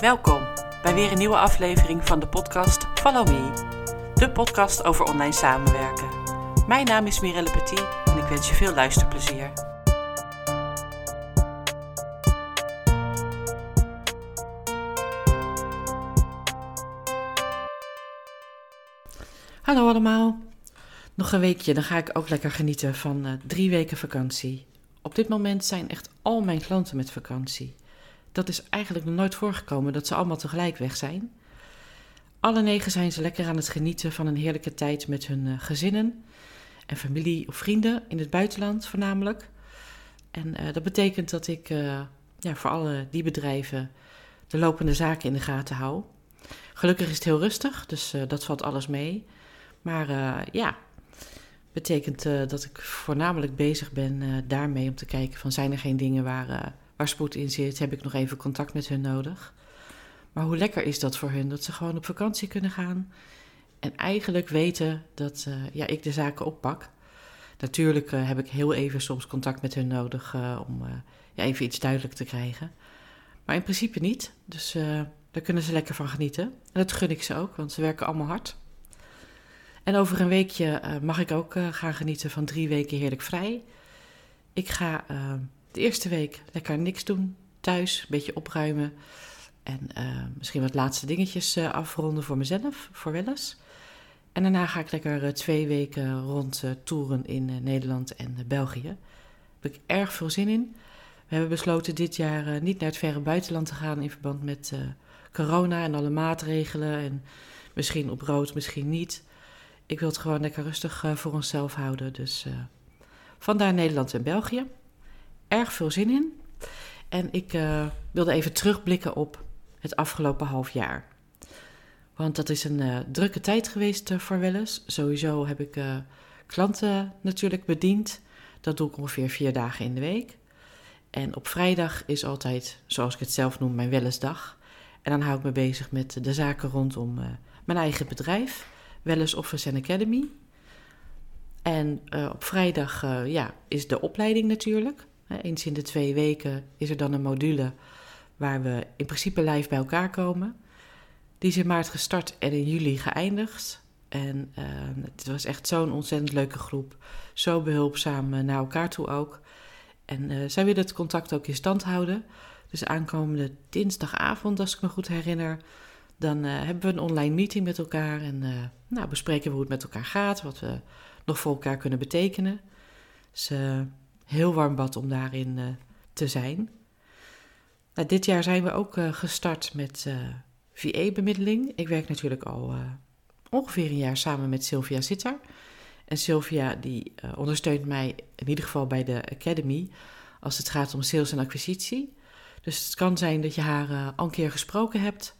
Welkom bij weer een nieuwe aflevering van de podcast Follow Me, de podcast over online samenwerken. Mijn naam is Mirelle Petit en ik wens je veel luisterplezier. Hallo allemaal. Nog een weekje, dan ga ik ook lekker genieten van uh, drie weken vakantie. Op dit moment zijn echt al mijn klanten met vakantie. Dat is eigenlijk nog nooit voorgekomen dat ze allemaal tegelijk weg zijn. Alle negen zijn ze lekker aan het genieten van een heerlijke tijd met hun uh, gezinnen en familie of vrienden in het buitenland voornamelijk. En uh, dat betekent dat ik uh, ja, voor alle die bedrijven de lopende zaken in de gaten hou. Gelukkig is het heel rustig, dus dat valt alles mee. Maar ja, betekent dat ik voornamelijk bezig ben daarmee om te kijken van zijn er geen dingen waar waar spoed in zit, heb ik nog even contact met hun nodig. Maar hoe lekker is dat voor hun dat ze gewoon op vakantie kunnen gaan en eigenlijk weten dat uh, ja, ik de zaken oppak. Natuurlijk uh, heb ik heel even soms contact met hun nodig uh, om ja, even iets duidelijk te krijgen. Maar in principe niet. Dus daar kunnen ze lekker van genieten. En dat gun ik ze ook, want ze werken allemaal hard. En over een weekje mag ik ook gaan genieten van drie weken heerlijk vrij. Ik ga de eerste week lekker niks doen, thuis, een beetje opruimen. En uh, misschien wat laatste dingetjes uh, afronden voor mezelf, voor wel eens. En daarna ga ik lekker uh, twee weken rond toeren in Nederland en België. Daar heb ik erg veel zin in. We hebben besloten dit jaar niet naar het verre buitenland te gaan in verband met corona en alle maatregelen. En misschien op rood, misschien niet. Ik wil het gewoon lekker rustig voor onszelf houden. Dus vandaar Nederland en België erg veel zin in. En ik uh, wilde even terugblikken op het afgelopen half jaar. Want dat is een uh, drukke tijd geweest uh, voor Welles. Sowieso heb ik klanten natuurlijk bediend. Dat doe ik ongeveer vier dagen in de week. En op vrijdag is altijd, zoals ik het zelf noem, mijn Wellesdag. En dan hou ik me bezig met de zaken rondom mijn eigen bedrijf, Welles Office and Academy. En op vrijdag ja, is de opleiding natuurlijk. Eens in de twee weken is er dan een module waar we in principe live bij elkaar komen. Die is in maart gestart en in juli geëindigd. En uh, het was echt zo'n ontzettend leuke groep. Zo behulpzaam naar elkaar toe ook. En uh, zij willen het contact ook in stand houden. Dus aankomende dinsdagavond, als ik me goed herinner, dan uh, hebben we een online meeting met elkaar. En nou, bespreken we hoe het met elkaar gaat, wat we nog voor elkaar kunnen betekenen. Dus heel warm bad om daarin uh, te zijn. Nou, dit jaar zijn we ook uh, gestart met uh, eh, VA-bemiddeling. Ik werk natuurlijk al ongeveer een jaar samen met Sylvia Sitter. En Sylvia die ondersteunt mij in ieder geval bij de Academy als het gaat om sales en acquisitie. Dus het kan zijn dat je haar al een keer gesproken hebt.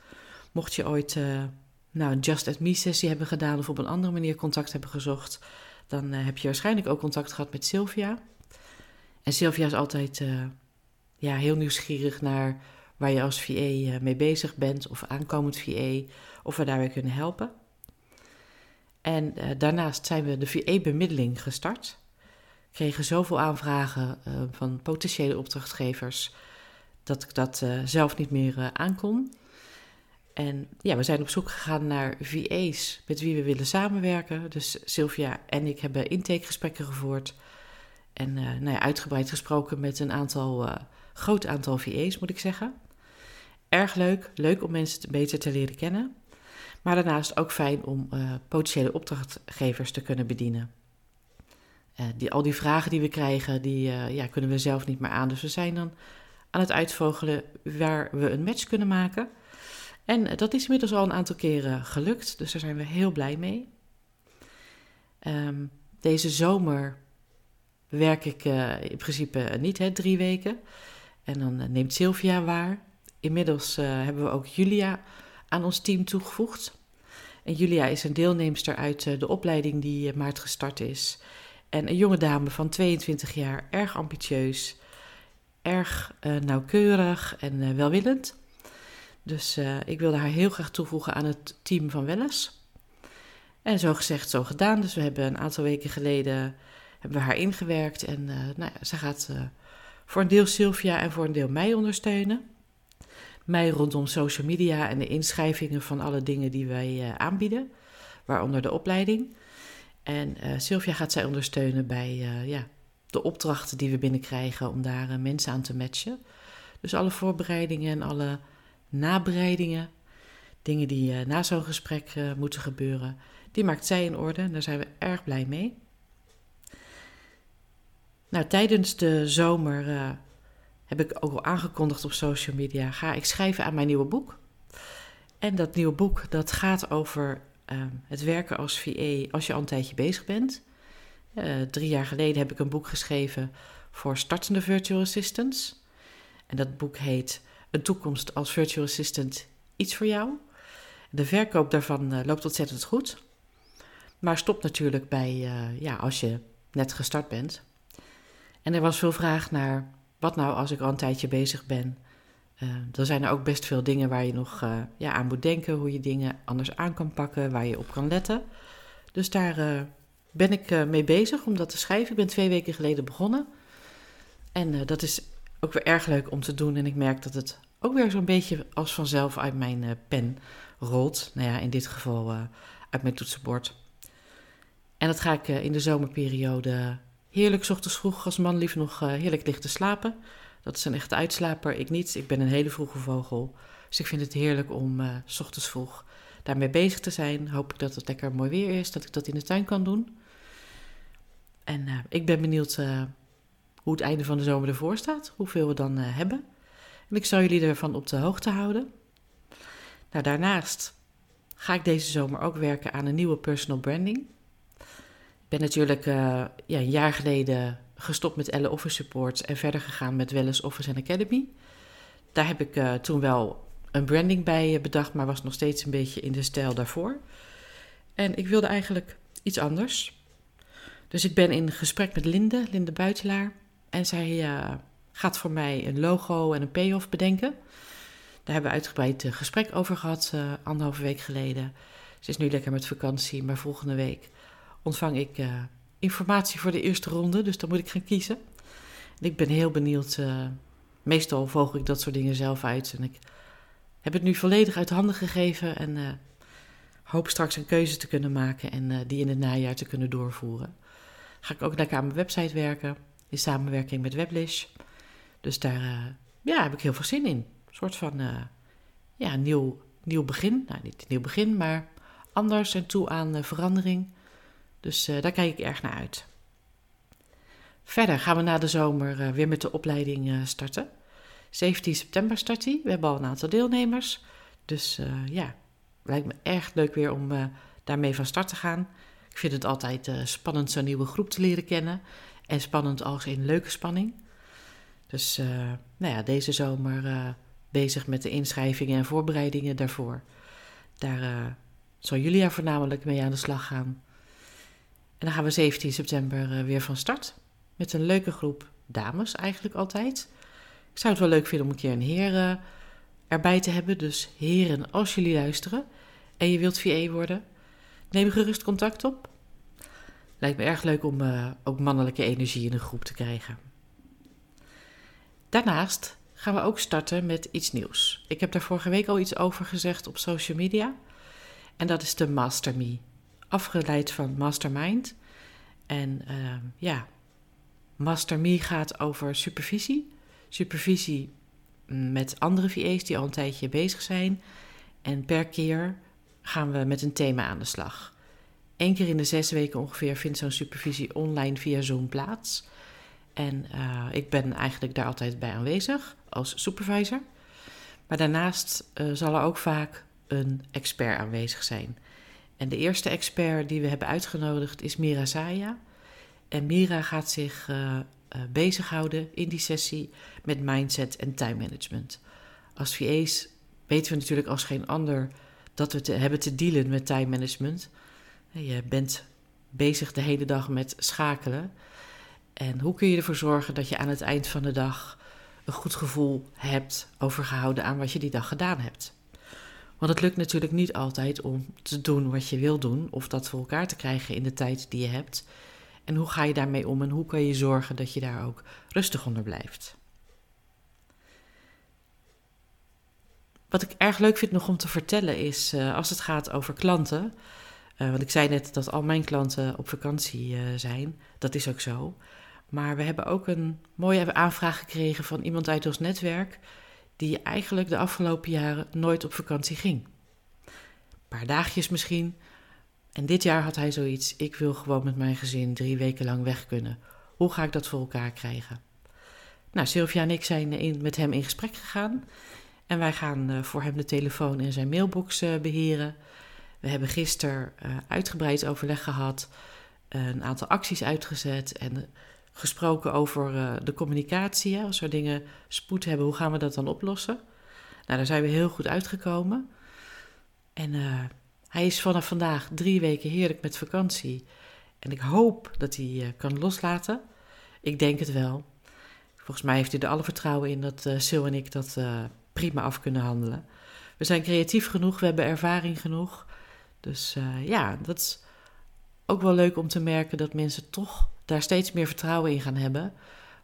Mocht je ooit nou, een Just At Me sessie hebben gedaan of op een andere manier contact hebben gezocht, dan heb je waarschijnlijk ook contact gehad met Sylvia. En Sylvia is altijd uh, ja, heel nieuwsgierig naar waar je als VA eh, mee bezig bent, of aankomend VA, of we daarbij kunnen helpen. En uh, daarnaast zijn we de VA-bemiddeling gestart. We kregen zoveel aanvragen van potentiële opdrachtgevers dat ik dat zelf niet meer aankon. En ja, we zijn op zoek gegaan naar VA's met wie we willen samenwerken. Dus Sylvia en ik hebben intakegesprekken gevoerd en uh, nou ja, uitgebreid gesproken met een aantal, uh, groot aantal VA's, moet ik zeggen. Erg leuk, leuk om mensen beter te leren kennen. Maar daarnaast ook fijn om uh, potentiële opdrachtgevers te kunnen bedienen. die, al die vragen die we krijgen, die ja, kunnen we zelf niet meer aan. Dus we zijn dan aan het uitvogelen waar we een match kunnen maken. En dat is inmiddels al een aantal keren gelukt, dus daar zijn we heel blij mee. Um, deze zomer werk ik uh, in principe niet, hè, drie weken. En dan uh, neemt Sylvia waar. Inmiddels uh, hebben we ook Julia aan ons team toegevoegd. En Julia is een deelnemster uit de opleiding die maart gestart is. En een jonge dame van 22 jaar, erg ambitieus, erg nauwkeurig en welwillend. Dus ik wilde haar heel graag toevoegen aan het team van Welles. En zo gezegd, zo gedaan. Dus we hebben een aantal weken geleden hebben we haar ingewerkt. En uh, nou ja, ze gaat uh, voor een deel Sylvia en voor een deel mij ondersteunen. mij rondom social media en de inschrijvingen van alle dingen die wij aanbieden, waaronder de opleiding. En Sylvia gaat zij ondersteunen bij ja, de opdrachten die we binnenkrijgen om daar mensen aan te matchen. Dus alle voorbereidingen en alle nabereidingen, dingen die na zo'n gesprek moeten gebeuren, die maakt zij in orde en daar zijn we erg blij mee. Nou, tijdens de zomer uh, heb ik ook al aangekondigd op social media, ga ik schrijven aan mijn nieuwe boek. En dat nieuwe boek, dat gaat over uh, het werken als VA als je al een tijdje bezig bent. Uh, drie jaar geleden heb ik een boek geschreven voor startende virtual assistants. En dat boek heet Een toekomst als virtual assistant, iets voor jou. De verkoop daarvan loopt ontzettend goed. Maar stopt natuurlijk bij, ja, als je net gestart bent. En er was veel vraag naar wat nou als ik al een tijdje bezig ben. Uh, er zijn er ook best veel dingen waar je nog uh, ja, aan moet denken, hoe je dingen anders aan kan pakken, waar je op kan letten. Dus daar uh, ben ik mee bezig om dat te schrijven. Ik ben twee weken geleden begonnen. En dat is ook weer erg leuk om te doen. En ik merk dat het ook weer zo'n beetje als vanzelf uit mijn pen rolt. Nou ja, in dit geval uit mijn toetsenbord. En dat ga ik in de zomerperiode Heerlijk, ochtends vroeg als man lief nog uh, heerlijk ligt te slapen. Dat is een echte uitslaper, ik niet. Ik ben een hele vroege vogel. Dus ik vind het heerlijk om uh, ochtends vroeg daarmee bezig te zijn. Hoop ik dat het lekker mooi weer is, dat ik dat in de tuin kan doen. En uh, ik ben benieuwd hoe het einde van de zomer ervoor staat, hoeveel we dan hebben. En ik zal jullie ervan op de hoogte houden. Nou, daarnaast ga ik deze zomer ook werken aan een nieuwe personal branding ben natuurlijk uh, ja, een jaar geleden gestopt met Elle Office Support en verder gegaan met Wellness Office and Academy. Daar heb ik uh, toen wel een branding bij bedacht, maar was nog steeds een beetje in de stijl daarvoor. En ik wilde eigenlijk iets anders. Dus ik ben in gesprek met Linde, Linde Buitelaar. En zij uh, gaat voor mij een logo en een payoff bedenken. Daar hebben we uitgebreid gesprek over gehad, anderhalve week geleden. Ze is nu lekker met vakantie, maar volgende week ontvang ik uh, informatie voor de eerste ronde, dus dan moet ik gaan kiezen. En ik ben heel benieuwd. Uh, meestal vogel ik dat soort dingen zelf uit. En ik heb het nu volledig uit handen gegeven en uh, hoop straks een keuze te kunnen maken en die in het najaar te kunnen doorvoeren. Ga ik ook lekker aan mijn website werken in samenwerking met Weblish. Dus daar ja, heb ik heel veel zin in. Een soort van ja, nieuw, nieuw begin. Nou, niet nieuw begin, maar anders en toe aan verandering. Dus uh, daar kijk ik erg naar uit. Verder gaan we na de zomer uh, weer met de opleiding uh, starten. 17 september start die. We hebben al een aantal deelnemers. Dus ja, lijkt me erg leuk weer om daarmee van start te gaan. Ik vind het altijd spannend zo'n nieuwe groep te leren kennen. En spannend als in leuke spanning. Dus nou ja, deze zomer bezig met de inschrijvingen en voorbereidingen daarvoor. Daar zal Julia voornamelijk mee aan de slag gaan. En dan gaan we 17 september uh, weer van start. Met een leuke groep dames eigenlijk altijd. Ik zou het wel leuk vinden om een keer een heer uh, erbij te hebben. Dus heren, als jullie luisteren en je wilt VA worden, neem gerust contact op. Lijkt me erg leuk om uh, ook mannelijke energie in een groep te krijgen. Daarnaast gaan we ook starten met iets nieuws. Ik heb daar vorige week al iets over gezegd op social media. En dat is de Master Me afgeleid van Mastermind. En uh, ja, Master Me gaat over supervisie. Supervisie met andere VA's die al een tijdje bezig zijn. En per keer gaan we met een thema aan de slag. Eén keer in de zes weken ongeveer vindt zo'n supervisie online via Zoom plaats. En uh, ik ben eigenlijk daar altijd bij aanwezig als supervisor. Maar daarnaast uh, zal er ook vaak een expert aanwezig zijn. En de eerste expert die we hebben uitgenodigd is Mira Zaya. En Mira gaat zich uh, bezighouden in die sessie met mindset en time management. Als VA's weten we natuurlijk als geen ander dat we te, hebben te dealen met time management. Je bent bezig de hele dag met schakelen. En hoe kun je ervoor zorgen dat je aan het eind van de dag een goed gevoel hebt overgehouden aan wat je die dag gedaan hebt? Want het lukt natuurlijk niet altijd om te doen wat je wil doen of dat voor elkaar te krijgen in de tijd die je hebt. En hoe ga je daarmee om en hoe kan je zorgen dat je daar ook rustig onder blijft? Wat ik erg leuk vind nog om te vertellen is, uh, als het gaat over klanten. Uh, want ik zei net dat al mijn klanten op vakantie uh, zijn. Dat is ook zo. Maar we hebben ook een mooie aanvraag gekregen van iemand uit ons netwerk. Die eigenlijk de afgelopen jaren nooit op vakantie ging. Een paar dagjes misschien. En dit jaar had hij zoiets: ik wil gewoon met mijn gezin drie weken lang weg kunnen. Hoe ga ik dat voor elkaar krijgen? Nou, Sylvia en ik zijn in, met hem in gesprek gegaan. En wij gaan uh, voor hem de telefoon en zijn mailbox uh, beheren. We hebben gisteren uh, uitgebreid overleg gehad, een aantal acties uitgezet en gesproken over de communicatie. Als we dingen spoed hebben, hoe gaan we dat dan oplossen? Nou, daar zijn we heel goed uitgekomen. En hij is vanaf vandaag drie weken heerlijk met vakantie. En ik hoop dat hij kan loslaten. Ik denk het wel. Volgens mij heeft hij er alle vertrouwen in dat Sil en ik dat prima af kunnen handelen. We zijn creatief genoeg, we hebben ervaring genoeg. Dus ja, dat is ook wel leuk om te merken dat mensen toch daar steeds meer vertrouwen in gaan hebben.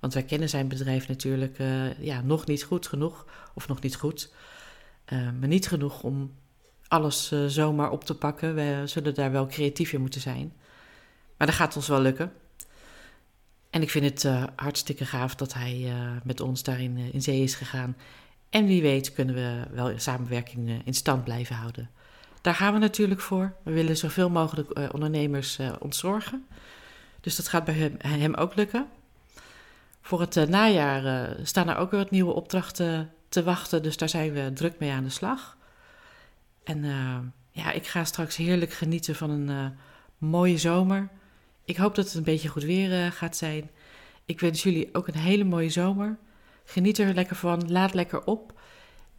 Want wij kennen zijn bedrijf natuurlijk ja, nog niet goed genoeg, of nog niet goed, maar niet genoeg om alles zomaar op te pakken. We zullen daar wel creatief in moeten zijn. Maar dat gaat ons wel lukken. En ik vind het hartstikke gaaf dat hij met ons daarin in zee is gegaan. En wie weet kunnen we wel samenwerking in stand blijven houden. Daar gaan we natuurlijk voor. We willen zoveel mogelijk ondernemers ontzorgen. Dus dat gaat bij hem, hem ook lukken. Voor het najaar staan er ook weer wat nieuwe opdrachten te wachten. Dus daar zijn we druk mee aan de slag. En ja, ik ga straks heerlijk genieten van een mooie zomer ik hoop dat het een beetje goed weer gaat zijn. Ik wens jullie ook een hele mooie zomer. Geniet er lekker van. Laat lekker op.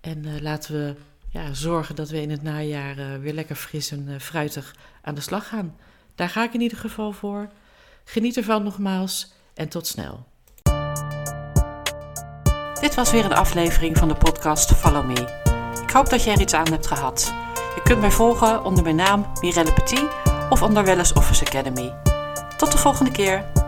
En laten we ja, zorgen dat we in het najaar weer lekker fris en fruitig aan de slag gaan. Daar ga ik in ieder geval voor. Geniet ervan nogmaals en tot snel. Dit was weer een aflevering van de podcast Follow Me. Ik hoop dat jij er iets aan hebt gehad. Je kunt mij volgen onder mijn naam Mirelle Petit of onder Wellness Office Academy. Tot de volgende keer.